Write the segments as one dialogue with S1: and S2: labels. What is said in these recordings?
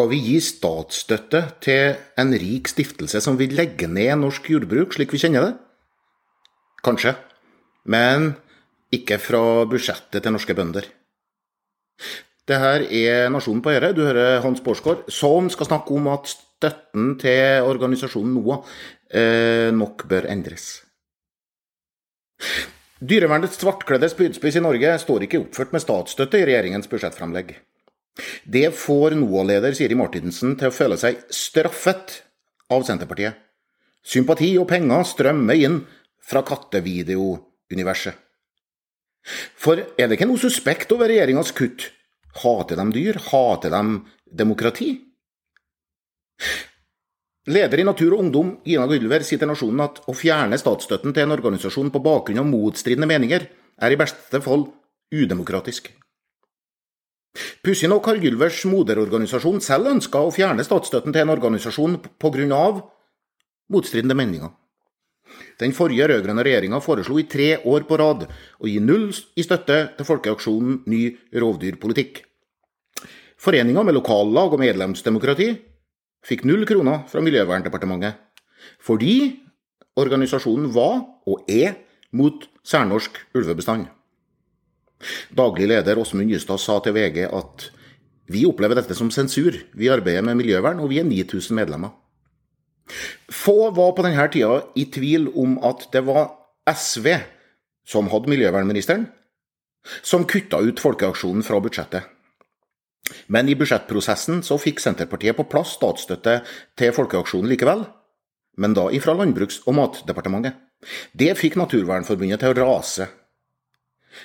S1: Skal vi gi statsstøtte til en rik stiftelse som vil legge ned norsk jordbruk slik vi kjenner det? Kanskje, men ikke fra budsjettet til norske bønder. Det her er Nasjonen på Øre. Du hører Hans Borsgaard, som skal snakke om at støtten til organisasjonen NOAH eh, nok bør endres. Dyrevernets svartkledde spydspiss i Norge står ikke oppført med statsstøtte i regjeringens budsjettframlegg. Det får NOA-leder Siri Martinsen til å føle seg straffet av Senterpartiet. Sympati og penger strømmer inn fra kattevideouniverset. For er det ikke noe suspekt over regjeringas kutt? Hater de dyr? Hater de demokrati? Leder i Natur og Ungdom, Gina Gylver, sier til Nasjonen at å fjerne statsstøtten til en organisasjon på bakgrunn av motstridende meninger, er i beste fall udemokratisk. Pussig nok har Gylvers moderorganisasjon selv ønska å fjerne statsstøtten til en organisasjon pga. motstridende meninger. Den forrige rød-grønne regjeringa foreslo i tre år på rad å gi null i støtte til folkeaksjonen Ny rovdyrpolitikk. Foreninga med lokallag og medlemsdemokrati fikk null kroner fra Miljøverndepartementet, fordi organisasjonen var, og er, mot særnorsk ulvebestand. Daglig leder Åsmund Justad sa til VG at vi opplever dette som sensur, vi arbeider med miljøvern, og vi er 9000 medlemmer. Få var på denne tida i tvil om at det var SV som hadde miljøvernministeren, som kutta ut Folkeaksjonen fra budsjettet. Men i budsjettprosessen så fikk Senterpartiet på plass statsstøtte til Folkeaksjonen likevel, men da ifra Landbruks- og matdepartementet. Det fikk Naturvernforbundet til å rase.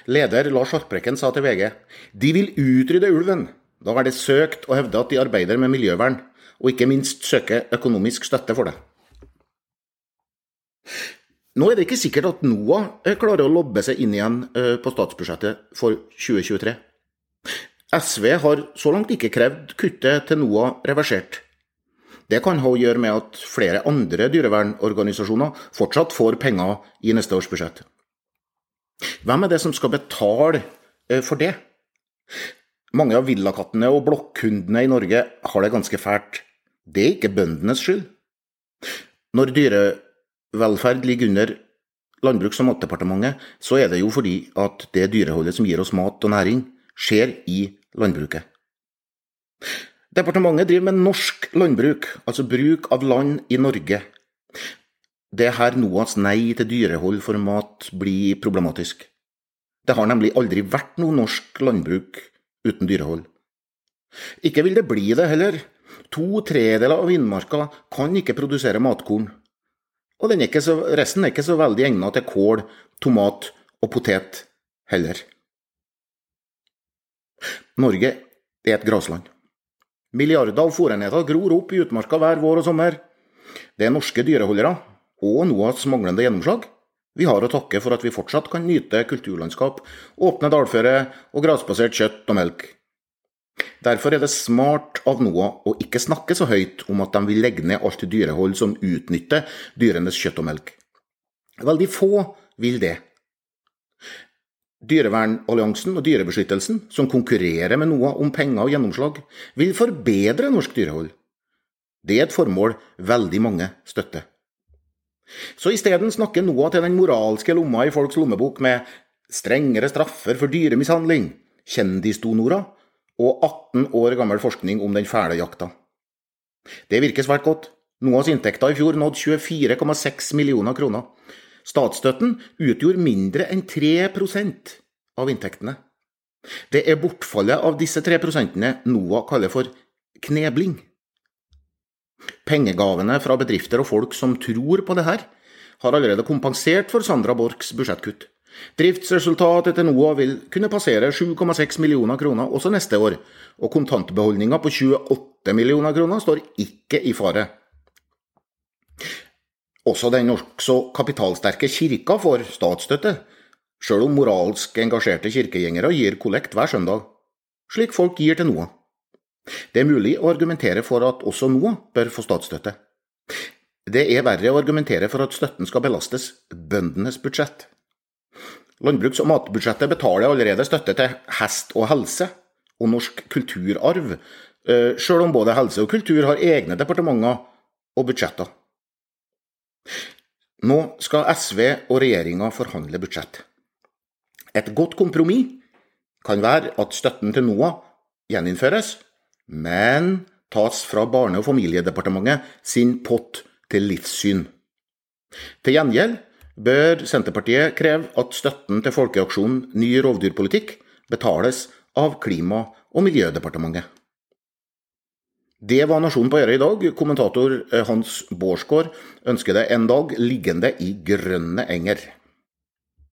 S1: Leder Lars Haltbrekken sa til VG de vil utrydde ulven. Da er det søkt å hevde at de arbeider med miljøvern, og ikke minst søke økonomisk støtte for det. Nå er det ikke sikkert at NOAH klarer å lobbe seg inn igjen eh, på statsbudsjettet for 2023. SV har så langt ikke krevd kuttet til NOAH reversert. Det kan ha å gjøre med at flere andre dyrevernorganisasjoner fortsatt får penger i neste års budsjett. Hvem er det som skal betale eh, for det? Mange av villakattene og blokkhundene i Norge har det ganske fælt. Det er ikke bøndenes skyld. Når dyrevelferd ligger under Landbruks- og matdepartementet, så er det jo fordi at det dyreholdet som gir oss mat og næring, skjer i landbruket. Departementet driver med norsk landbruk, altså bruk av land i Norge. Det er her NOAs nei til dyrehold for mat blir problematisk. Det har nemlig aldri vært noe norsk landbruk uten dyrehold. Ikke vil det bli det heller. To tredeler av innmarka kan ikke produsere matkorn. Og er så, resten er ikke så veldig egnet til kål, tomat og potet heller. Norge er et grasland. Milliarder av fòrenheter gror opp i utmarka hver vår og sommer. Det er norske dyreholdere, og NOAs manglende gjennomslag, vi har å takke for at vi fortsatt kan nyte kulturlandskap, åpne dalføre og grasbasert kjøtt og melk. Derfor er det smart av NOAH å ikke snakke så høyt om at de vil legge ned alt dyrehold som utnytter dyrenes kjøtt og melk. Veldig få vil det. Dyrevernalliansen og Dyrebeskyttelsen, som konkurrerer med NOAH om penger og gjennomslag, vil forbedre norsk dyrehold. Det er et formål veldig mange støtter. Så isteden snakker NOAH til den moralske lomma i folks lommebok med strengere straffer for dyremishandling, kjendisdonorer og 18 år gammel forskning om den fæle jakta. Det virker svært godt. NOAs inntekter i fjor nådde 24,6 millioner kroner. Statsstøtten utgjorde mindre enn 3% av inntektene. Det er bortfallet av disse 3 NOAH kaller for knebling. Pengegavene fra bedrifter og folk som tror på det her, har allerede kompensert for Sandra Borchs budsjettkutt. Driftsresultatet til NOAH vil kunne passere 7,6 millioner kroner også neste år, og kontantbeholdninga på 28 millioner kroner står ikke i fare. Også den nokså kapitalsterke kirka får statsstøtte, sjøl om moralsk engasjerte kirkegjengere gir kollekt hver søndag, slik folk gir til NOAH. Det er mulig å argumentere for at også NOAH bør få statsstøtte. Det er verre å argumentere for at støtten skal belastes bøndenes budsjett. Landbruks- og matbudsjettet betaler allerede støtte til hest og helse og norsk kulturarv, eh, sjøl om både helse og kultur har egne departementer og budsjetter. Nå skal SV og regjeringa forhandle budsjett. Et godt kompromiss kan være at støtten til NOAH gjeninnføres, men tas fra Barne- og familiedepartementet sin pott til livssyn. Til gjengjeld bør Senterpartiet kreve at støtten til folkeaksjonen Ny rovdyrpolitikk betales av Klima- og miljødepartementet. Det var Nasjonen på Øret i dag. Kommentator Hans Bårdsgaard ønsker deg en dag liggende i grønne enger.